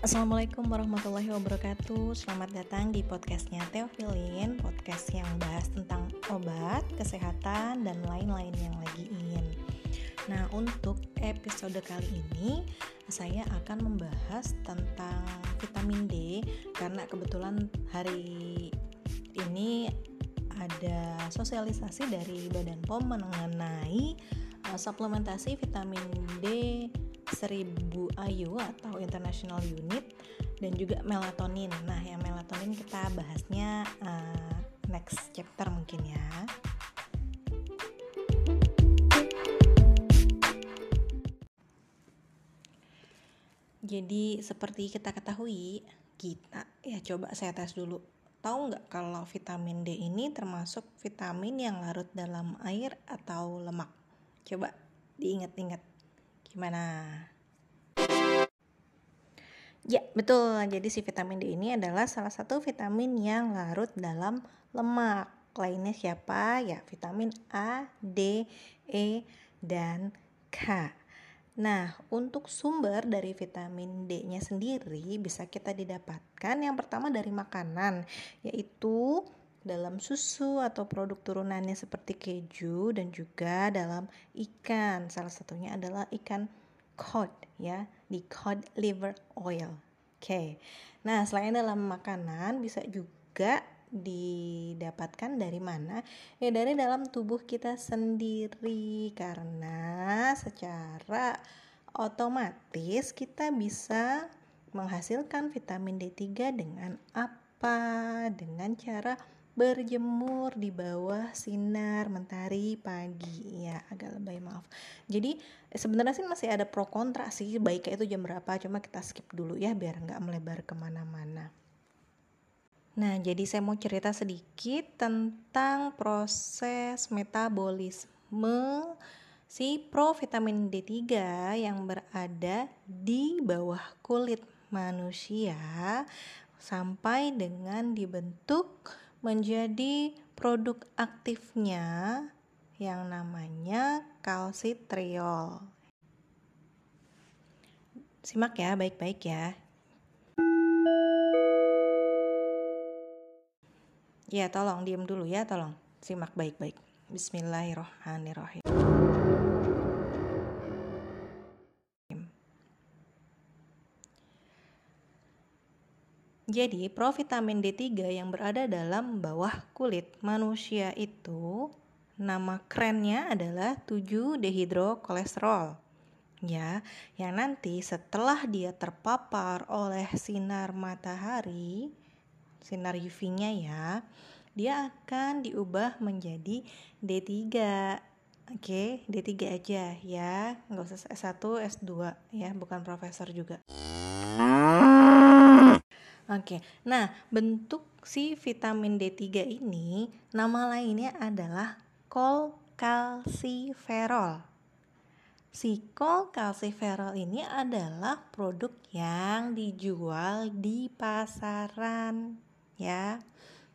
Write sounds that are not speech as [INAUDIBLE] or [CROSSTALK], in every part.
Assalamualaikum warahmatullahi wabarakatuh. Selamat datang di podcastnya Teofilin Podcast yang bahas tentang obat, kesehatan, dan lain-lain yang lagi ingin. Nah untuk episode kali ini Saya akan membahas tentang vitamin D Karena kebetulan hari ini ada sosialisasi dari Badan POM mengenai uh, suplementasi vitamin D 1000 IU atau International Unit dan juga melatonin. Nah, yang melatonin kita bahasnya uh, next chapter mungkin ya. Jadi seperti kita ketahui, kita ya coba saya tes dulu. Tahu nggak kalau vitamin D ini termasuk vitamin yang larut dalam air atau lemak? Coba diingat-ingat. Gimana? Ya, betul. Jadi si vitamin D ini adalah salah satu vitamin yang larut dalam lemak. Lainnya siapa? Ya, vitamin A, D, E, dan K. Nah, untuk sumber dari vitamin D-nya sendiri bisa kita didapatkan yang pertama dari makanan, yaitu dalam susu atau produk turunannya seperti keju dan juga dalam ikan. Salah satunya adalah ikan cod ya, di cod liver oil. Oke. Okay. Nah, selain dalam makanan bisa juga didapatkan dari mana? Ya dari dalam tubuh kita sendiri karena secara otomatis kita bisa menghasilkan vitamin D3 dengan apa? Dengan cara berjemur di bawah sinar mentari pagi. Ya agak lebay maaf. Jadi sebenarnya sih masih ada pro kontra sih baiknya itu jam berapa cuma kita skip dulu ya biar nggak melebar ke mana-mana. Nah jadi saya mau cerita sedikit tentang proses metabolisme si provitamin D3 yang berada di bawah kulit manusia sampai dengan dibentuk menjadi produk aktifnya yang namanya kalsitriol. Simak ya, baik-baik ya. Ya, tolong diam dulu ya, tolong. Simak baik-baik. Bismillahirrahmanirrahim. Jadi, provitamin D3 yang berada dalam bawah kulit manusia itu nama kerennya adalah 7 dehidrokolesterol. Ya, yang nanti setelah dia terpapar oleh sinar matahari, sinar UV-nya ya, dia akan diubah menjadi D3. Oke, D3 aja ya, nggak usah S1, S2 ya, bukan profesor juga. Oke, nah bentuk si vitamin D3 ini nama lainnya adalah kolkalsiferol. Si kolkalsiferol ini adalah produk yang dijual di pasaran ya.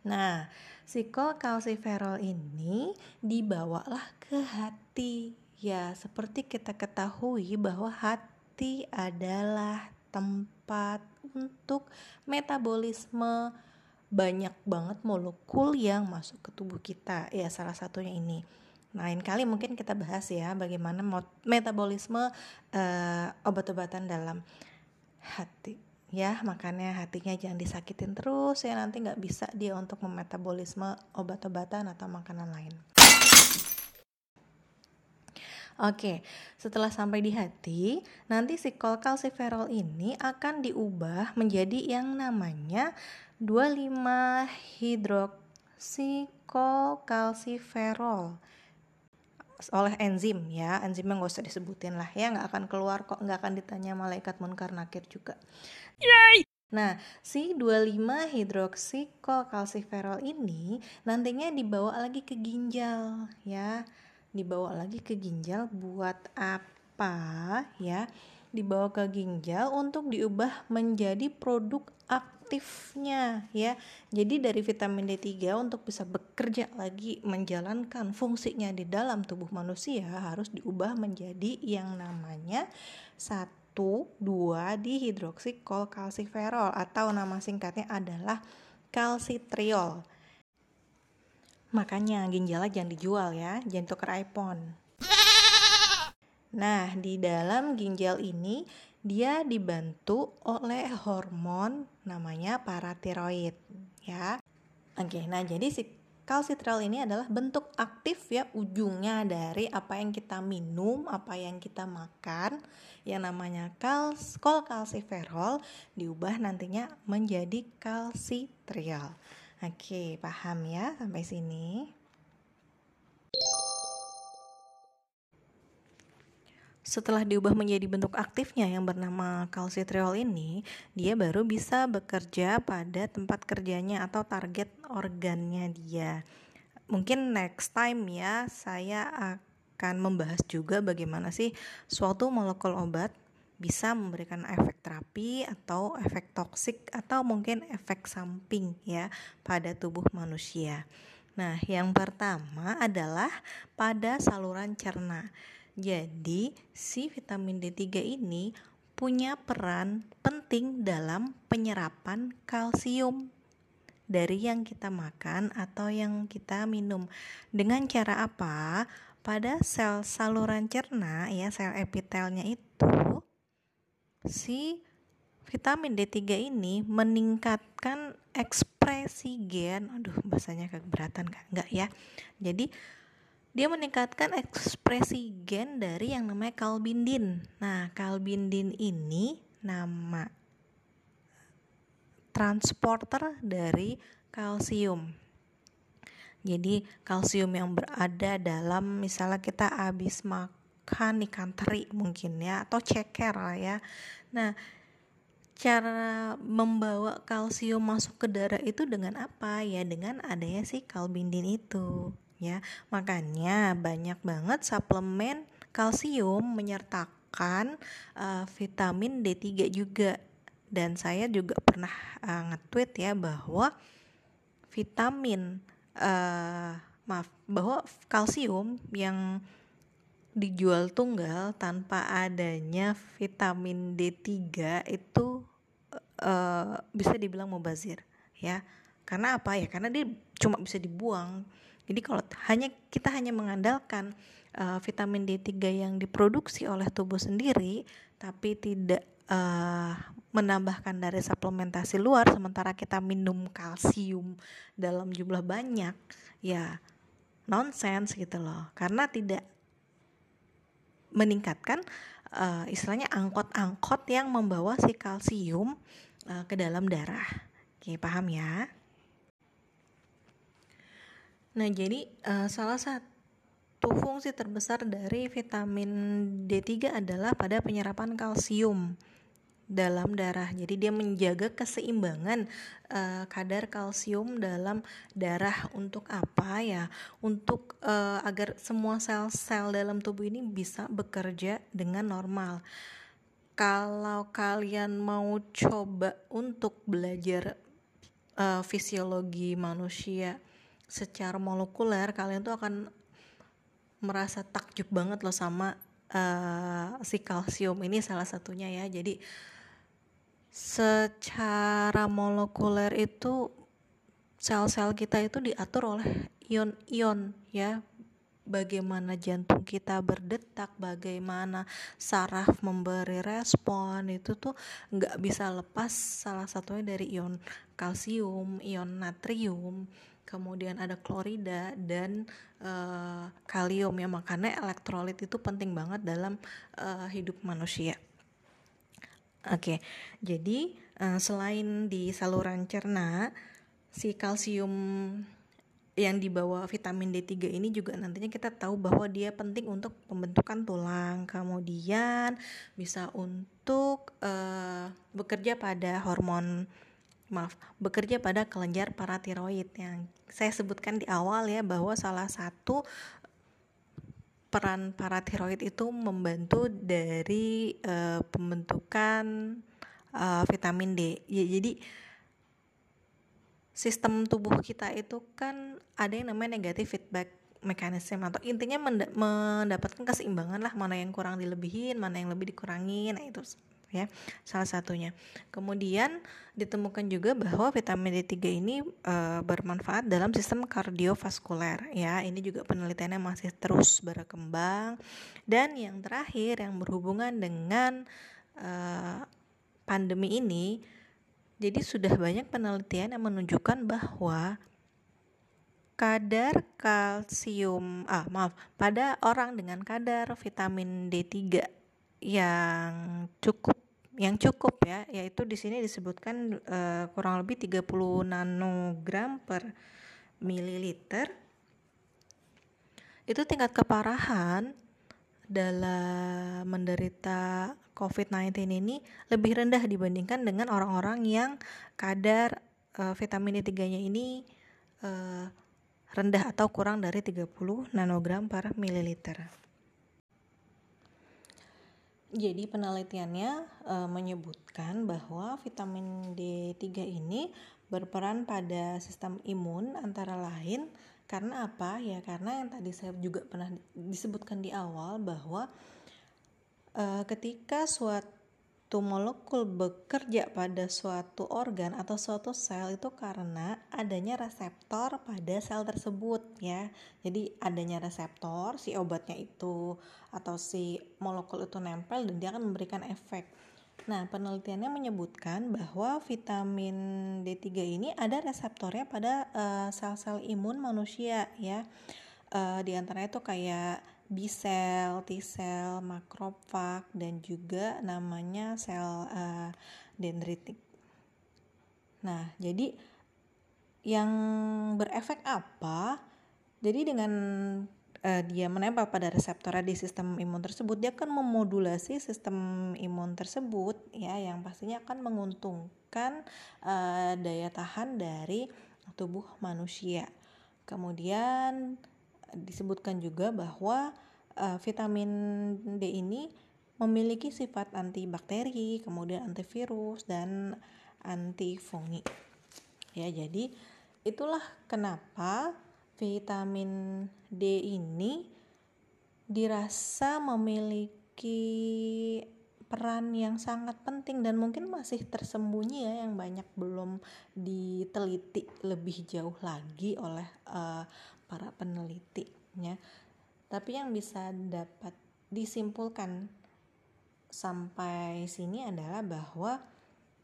Nah, si kolkalsiferol ini dibawalah ke hati. Ya, seperti kita ketahui bahwa hati adalah tempat untuk metabolisme banyak banget molekul yang masuk ke tubuh kita. Ya salah satunya ini. Lain kali mungkin kita bahas ya bagaimana metabolisme uh, obat-obatan dalam hati. Ya makanya hatinya jangan disakitin terus ya nanti nggak bisa dia untuk memetabolisme obat-obatan atau makanan lain Oke, setelah sampai di hati, nanti si kolkalsiferol ini akan diubah menjadi yang namanya 25 hidroksikolkalsiferol. Oleh enzim ya enzimnya nggak usah disebutin lah ya nggak akan keluar kok nggak akan ditanya malaikat munkar nakir juga. Yay! Nah, si 25 hidroksikolkalsiferol ini nantinya dibawa lagi ke ginjal ya dibawa lagi ke ginjal buat apa ya dibawa ke ginjal untuk diubah menjadi produk aktifnya ya jadi dari vitamin D3 untuk bisa bekerja lagi menjalankan fungsinya di dalam tubuh manusia harus diubah menjadi yang namanya 1 2 dihidroksikolkalsiferol atau nama singkatnya adalah kalsitriol. Makanya ginjalnya jangan dijual ya, jangan tuker iPhone. Nah, di dalam ginjal ini dia dibantu oleh hormon namanya paratiroid ya. Oke, nah jadi si kalsitriol ini adalah bentuk aktif ya ujungnya dari apa yang kita minum, apa yang kita makan yang namanya kals kolkalsiferol diubah nantinya menjadi kalsitriol. Oke, paham ya sampai sini? setelah diubah menjadi bentuk aktifnya yang bernama kalsitriol ini, dia baru bisa bekerja pada tempat kerjanya atau target organnya dia. Mungkin next time ya, saya akan membahas juga bagaimana sih suatu molekul obat bisa memberikan efek terapi atau efek toksik atau mungkin efek samping ya pada tubuh manusia. Nah, yang pertama adalah pada saluran cerna. Jadi, si vitamin D3 ini punya peran penting dalam penyerapan kalsium dari yang kita makan atau yang kita minum. Dengan cara apa? Pada sel saluran cerna ya, sel epitelnya itu si vitamin D3 ini meningkatkan ekspresi gen. Aduh, bahasanya keberatan kan? Enggak ya. Jadi dia meningkatkan ekspresi gen dari yang namanya kalbindin. Nah, kalbindin ini nama transporter dari kalsium. Jadi kalsium yang berada dalam misalnya kita habis makan ikan teri mungkin ya atau ceker lah ya. Nah, cara membawa kalsium masuk ke darah itu dengan apa ya? Dengan adanya si kalbindin itu ya. Makanya banyak banget suplemen kalsium menyertakan uh, vitamin D3 juga. Dan saya juga pernah uh, nge-tweet ya bahwa vitamin uh, maaf bahwa kalsium yang dijual tunggal tanpa adanya vitamin D3 itu uh, bisa dibilang mubazir ya. Karena apa ya? Karena dia cuma bisa dibuang jadi kalau hanya kita hanya mengandalkan uh, vitamin D3 yang diproduksi oleh tubuh sendiri tapi tidak uh, menambahkan dari suplementasi luar sementara kita minum kalsium dalam jumlah banyak ya nonsense gitu loh karena tidak meningkatkan uh, istilahnya angkot-angkot yang membawa si kalsium uh, ke dalam darah. Oke, paham ya? Nah, jadi uh, salah satu fungsi terbesar dari vitamin D3 adalah pada penyerapan kalsium dalam darah. Jadi dia menjaga keseimbangan uh, kadar kalsium dalam darah untuk apa ya? Untuk uh, agar semua sel-sel dalam tubuh ini bisa bekerja dengan normal. Kalau kalian mau coba untuk belajar uh, fisiologi manusia secara molekuler kalian tuh akan merasa takjub banget loh sama uh, si kalsium ini salah satunya ya jadi secara molekuler itu sel-sel kita itu diatur oleh ion-ion ya bagaimana jantung kita berdetak, bagaimana saraf memberi respon itu tuh nggak bisa lepas salah satunya dari ion kalsium, ion natrium, kemudian ada klorida dan uh, kalium ya makanya elektrolit itu penting banget dalam uh, hidup manusia. Oke, jadi uh, selain di saluran cerna, si kalsium yang dibawa vitamin D3 ini juga nantinya kita tahu bahwa dia penting untuk pembentukan tulang, kemudian bisa untuk uh, bekerja pada hormon maaf bekerja pada kelenjar paratiroid yang saya sebutkan di awal ya bahwa salah satu peran paratiroid itu membantu dari uh, pembentukan uh, vitamin D. Ya jadi sistem tubuh kita itu kan ada yang namanya negatif feedback mekanisme atau intinya mendapatkan keseimbangan lah mana yang kurang dilebihin mana yang lebih dikurangin nah itu ya salah satunya. Kemudian ditemukan juga bahwa vitamin D3 ini e, bermanfaat dalam sistem kardiovaskuler ya. Ini juga penelitiannya masih terus berkembang. Dan yang terakhir yang berhubungan dengan e, pandemi ini jadi sudah banyak penelitian yang menunjukkan bahwa kadar kalsium ah maaf pada orang dengan kadar vitamin D3 yang cukup yang cukup ya yaitu di sini disebutkan uh, kurang lebih 30 nanogram per mililiter itu tingkat keparahan dalam menderita COVID-19 ini lebih rendah dibandingkan dengan orang-orang yang kadar uh, vitamin D3-nya ini uh, rendah atau kurang dari 30 nanogram per mililiter. Jadi penelitiannya e, menyebutkan bahwa vitamin D3 ini berperan pada sistem imun antara lain karena apa? Ya karena yang tadi saya juga pernah disebutkan di awal bahwa e, ketika suatu suatu molekul bekerja pada suatu organ atau suatu sel itu karena adanya reseptor pada sel tersebut ya. Jadi adanya reseptor si obatnya itu atau si molekul itu nempel dan dia akan memberikan efek. Nah, penelitiannya menyebutkan bahwa vitamin D3 ini ada reseptornya pada uh, sel-sel imun manusia ya. Uh, di antaranya itu kayak B cell, T cell, makrofag dan juga namanya sel uh, dendritik. Nah, jadi yang berefek apa? Jadi dengan uh, dia menempel pada reseptor di sistem imun tersebut, dia akan memodulasi sistem imun tersebut ya yang pastinya akan menguntungkan uh, daya tahan dari tubuh manusia. Kemudian disebutkan juga bahwa uh, vitamin D ini memiliki sifat antibakteri, kemudian antivirus dan antifungi. Ya, jadi itulah kenapa vitamin D ini dirasa memiliki peran yang sangat penting dan mungkin masih tersembunyi ya yang banyak belum diteliti lebih jauh lagi oleh uh, para peneliti ya. Tapi yang bisa dapat disimpulkan sampai sini adalah bahwa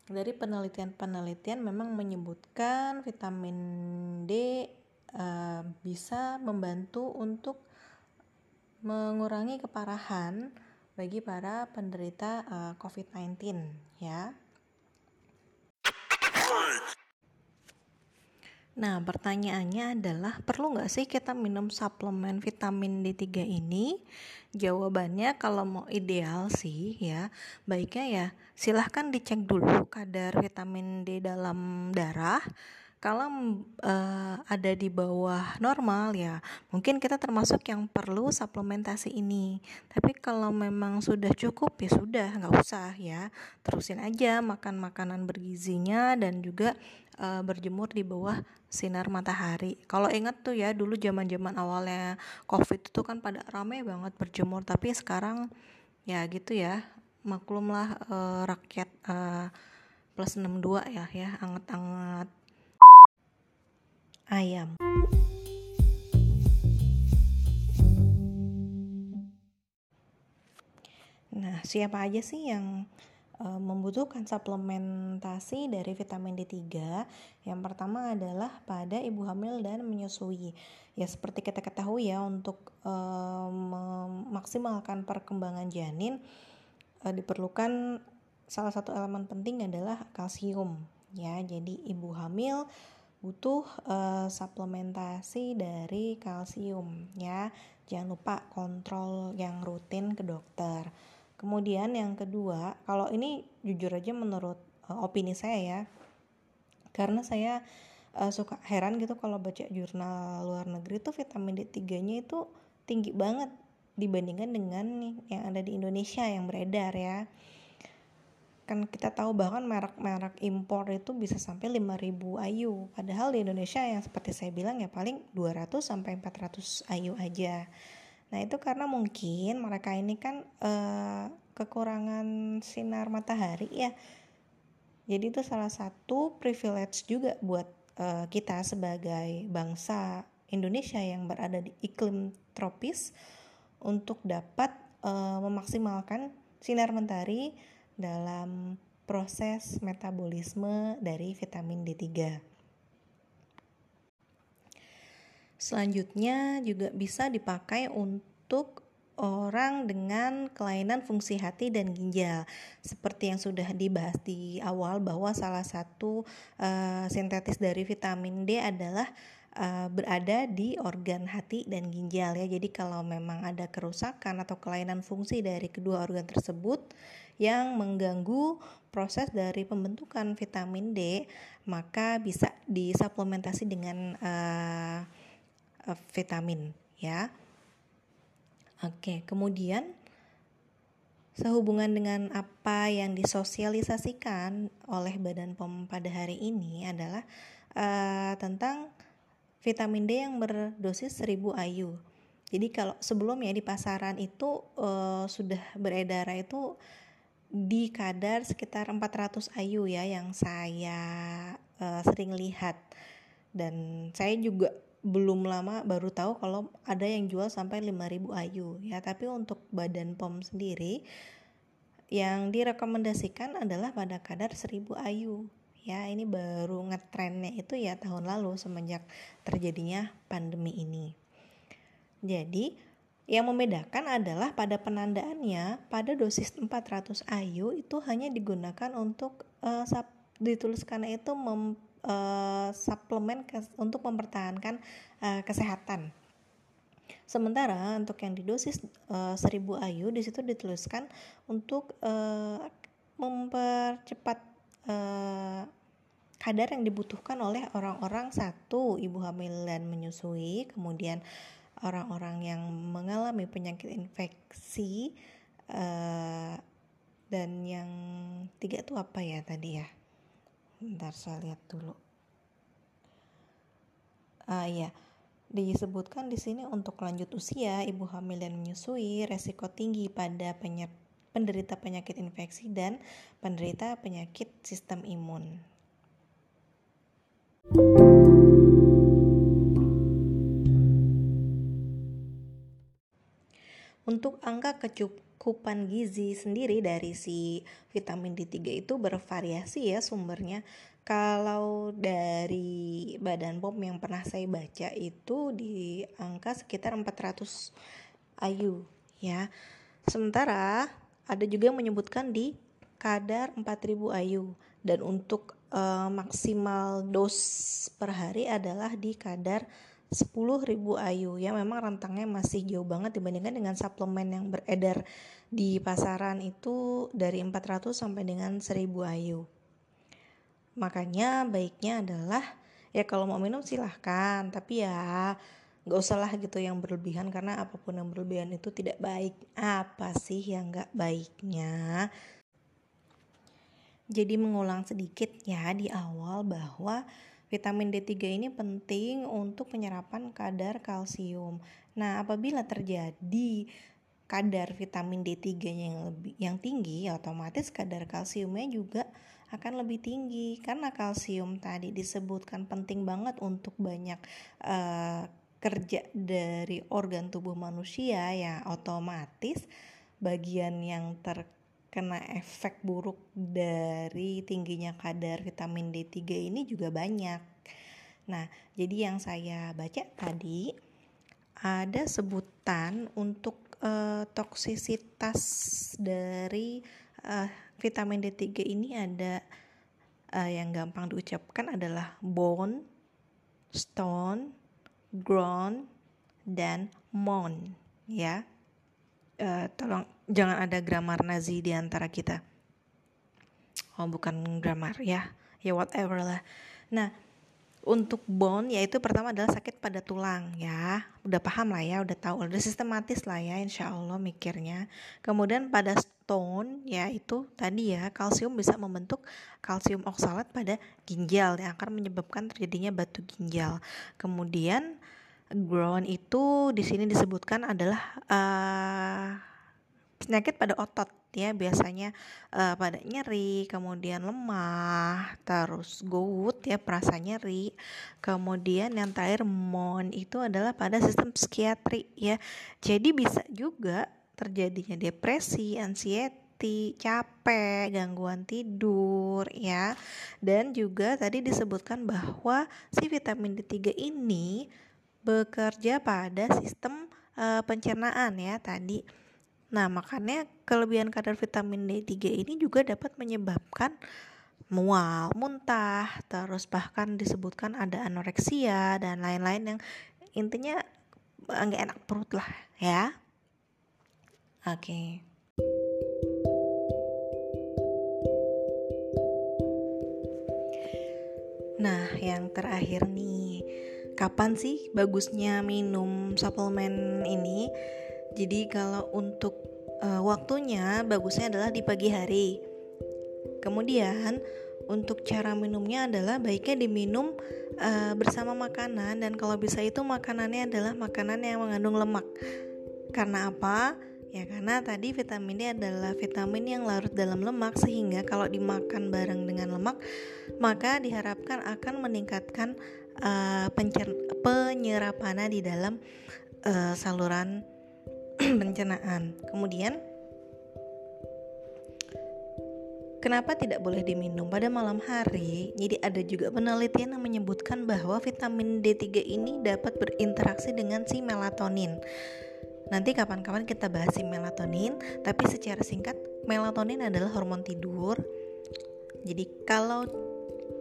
dari penelitian-penelitian memang menyebutkan vitamin D uh, bisa membantu untuk mengurangi keparahan bagi para penderita uh, eh, COVID-19 ya. Nah, pertanyaannya adalah perlu nggak sih kita minum suplemen vitamin D3 ini? Jawabannya kalau mau ideal sih ya, baiknya ya silahkan dicek dulu kadar vitamin D dalam darah. Kalau uh, ada di bawah normal ya mungkin kita termasuk yang perlu suplementasi ini. Tapi kalau memang sudah cukup ya sudah nggak usah ya. Terusin aja makan makanan bergizinya dan juga uh, berjemur di bawah sinar matahari kalau ingat tuh ya dulu zaman zaman awalnya covid itu kan pada rame banget berjemur tapi sekarang ya gitu ya maklumlah uh, rakyat uh, plus 62 ya ya anget-anget ayam. Nah, siapa aja sih yang membutuhkan suplementasi dari vitamin D3? Yang pertama adalah pada ibu hamil dan menyusui. Ya seperti kita ketahui ya untuk e, memaksimalkan perkembangan janin e, diperlukan salah satu elemen penting adalah kalsium ya. Jadi ibu hamil butuh uh, suplementasi dari kalsium ya. Jangan lupa kontrol yang rutin ke dokter. Kemudian yang kedua, kalau ini jujur aja menurut uh, opini saya ya. Karena saya uh, suka heran gitu kalau baca jurnal luar negeri tuh vitamin D3-nya itu tinggi banget dibandingkan dengan yang ada di Indonesia yang beredar ya kan kita tahu bahkan merek-merek impor itu bisa sampai 5000 IU padahal di Indonesia yang seperti saya bilang ya paling 200 sampai 400 IU aja nah itu karena mungkin mereka ini kan uh, kekurangan sinar matahari ya jadi itu salah satu privilege juga buat uh, kita sebagai bangsa Indonesia yang berada di iklim tropis untuk dapat uh, memaksimalkan sinar mentari dalam proses metabolisme dari vitamin D3. Selanjutnya juga bisa dipakai untuk orang dengan kelainan fungsi hati dan ginjal. Seperti yang sudah dibahas di awal bahwa salah satu uh, sintetis dari vitamin D adalah uh, berada di organ hati dan ginjal ya. Jadi kalau memang ada kerusakan atau kelainan fungsi dari kedua organ tersebut yang mengganggu proses dari pembentukan vitamin D, maka bisa disuplementasi dengan uh, uh, vitamin ya. Oke, kemudian sehubungan dengan apa yang disosialisasikan oleh Badan POM pada hari ini adalah uh, tentang vitamin D yang berdosis 1000 IU. Jadi kalau sebelumnya di pasaran itu uh, sudah beredar itu di kadar sekitar 400 IU ya yang saya uh, sering lihat dan saya juga belum lama baru tahu kalau ada yang jual sampai 5000 IU ya. Tapi untuk badan POM sendiri yang direkomendasikan adalah pada kadar 1000 IU ya. Ini baru ngetrennya itu ya tahun lalu semenjak terjadinya pandemi ini. Jadi yang membedakan adalah pada penandaannya pada dosis 400 IU itu hanya digunakan untuk uh, dituliskan itu mem, uh, suplemen kes, untuk mempertahankan uh, kesehatan Sementara untuk yang di dosis uh, 1000 IU di situ dituliskan untuk uh, mempercepat uh, kadar yang dibutuhkan oleh orang-orang satu ibu hamil dan menyusui, kemudian orang-orang yang mengalami penyakit infeksi dan yang tiga itu apa ya tadi ya? Ntar saya lihat dulu. Ah ya, disebutkan di sini untuk lanjut usia, ibu hamil dan menyusui, resiko tinggi pada penderita penyakit infeksi dan penderita penyakit sistem imun. Untuk angka kecukupan gizi sendiri dari si vitamin D3 itu bervariasi ya sumbernya. Kalau dari Badan POM yang pernah saya baca itu di angka sekitar 400 IU ya. Sementara ada juga yang menyebutkan di kadar 4000 IU dan untuk uh, maksimal dos per hari adalah di kadar 10.000 IU ya memang rentangnya masih jauh banget dibandingkan dengan suplemen yang beredar di pasaran itu dari 400 sampai dengan 1000 IU makanya baiknya adalah ya kalau mau minum silahkan tapi ya nggak usah lah gitu yang berlebihan karena apa pun yang berlebihan itu tidak baik. Apa sih yang nggak baiknya? Jadi mengulang sedikit ya di awal bahwa vitamin D3 ini penting untuk penyerapan kadar kalsium. Nah, apabila terjadi kadar vitamin D3 yang lebih yang tinggi, otomatis kadar kalsiumnya juga akan lebih tinggi karena kalsium tadi disebutkan penting banget untuk banyak uh, kerja dari organ tubuh manusia ya otomatis bagian yang terkena efek buruk dari tingginya kadar vitamin D3 ini juga banyak. Nah, jadi yang saya baca tadi ada sebutan untuk uh, toksisitas dari uh, vitamin D3 ini ada uh, yang gampang diucapkan adalah bone, stone, ground dan mon ya uh, tolong jangan ada grammar Nazi di antara kita. Oh bukan grammar ya. Ya whatever lah. Nah untuk bone yaitu pertama adalah sakit pada tulang ya. Udah paham lah ya. Udah tahu. Udah sistematis lah ya. Insya Allah mikirnya. Kemudian pada stone yaitu tadi ya kalsium bisa membentuk kalsium oksalat pada ginjal yang akan menyebabkan terjadinya batu ginjal. Kemudian ground itu di sini disebutkan adalah uh, penyakit pada otot ya. Biasanya uh, pada nyeri kemudian lemah terus gout ya perasa nyeri. Kemudian yang terakhir mon itu adalah pada sistem psikiatri ya. Jadi bisa juga terjadinya depresi anxiety capek gangguan tidur ya. Dan juga tadi disebutkan bahwa si vitamin D3 ini bekerja pada sistem uh, pencernaan ya tadi Nah, makanya kelebihan kadar vitamin D3 ini juga dapat menyebabkan mual, muntah, terus bahkan disebutkan ada anoreksia dan lain-lain yang intinya nggak enak perut lah ya. Oke. Okay. Nah, yang terakhir nih, kapan sih bagusnya minum suplemen ini? Jadi kalau untuk uh, waktunya bagusnya adalah di pagi hari. Kemudian untuk cara minumnya adalah baiknya diminum uh, bersama makanan dan kalau bisa itu makanannya adalah makanan yang mengandung lemak. Karena apa? Ya karena tadi vitamin D adalah vitamin yang larut dalam lemak sehingga kalau dimakan bareng dengan lemak maka diharapkan akan meningkatkan uh, penyerapannya di dalam uh, saluran [CLEARS THROAT] pencernaan. Kemudian Kenapa tidak boleh diminum pada malam hari? Jadi ada juga penelitian yang menyebutkan bahwa vitamin D3 ini dapat berinteraksi dengan si melatonin. Nanti kapan-kapan kita bahas si melatonin, tapi secara singkat melatonin adalah hormon tidur. Jadi kalau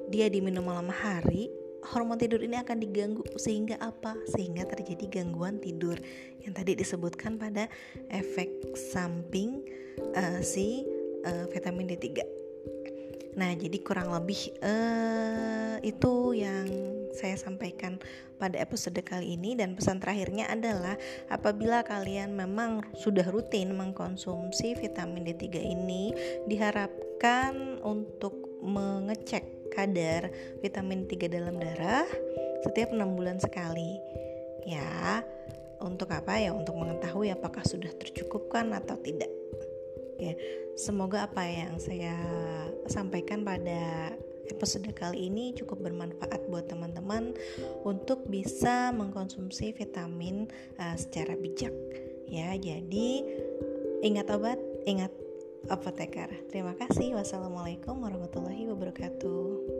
dia diminum malam hari, hormon tidur ini akan diganggu sehingga apa? Sehingga terjadi gangguan tidur yang tadi disebutkan pada efek samping uh, si uh, vitamin D3. Nah, jadi kurang lebih uh, itu yang saya sampaikan pada episode kali ini dan pesan terakhirnya adalah apabila kalian memang sudah rutin mengkonsumsi vitamin D3 ini diharapkan untuk mengecek kadar vitamin 3 dalam darah setiap enam bulan sekali. Ya, untuk apa ya? Untuk mengetahui apakah sudah tercukupkan atau tidak. Ya, semoga apa yang saya sampaikan pada episode kali ini cukup bermanfaat buat teman-teman untuk bisa mengkonsumsi vitamin uh, secara bijak. Ya, jadi ingat obat, ingat apoteker. Terima kasih. Wassalamualaikum warahmatullahi wabarakatuh.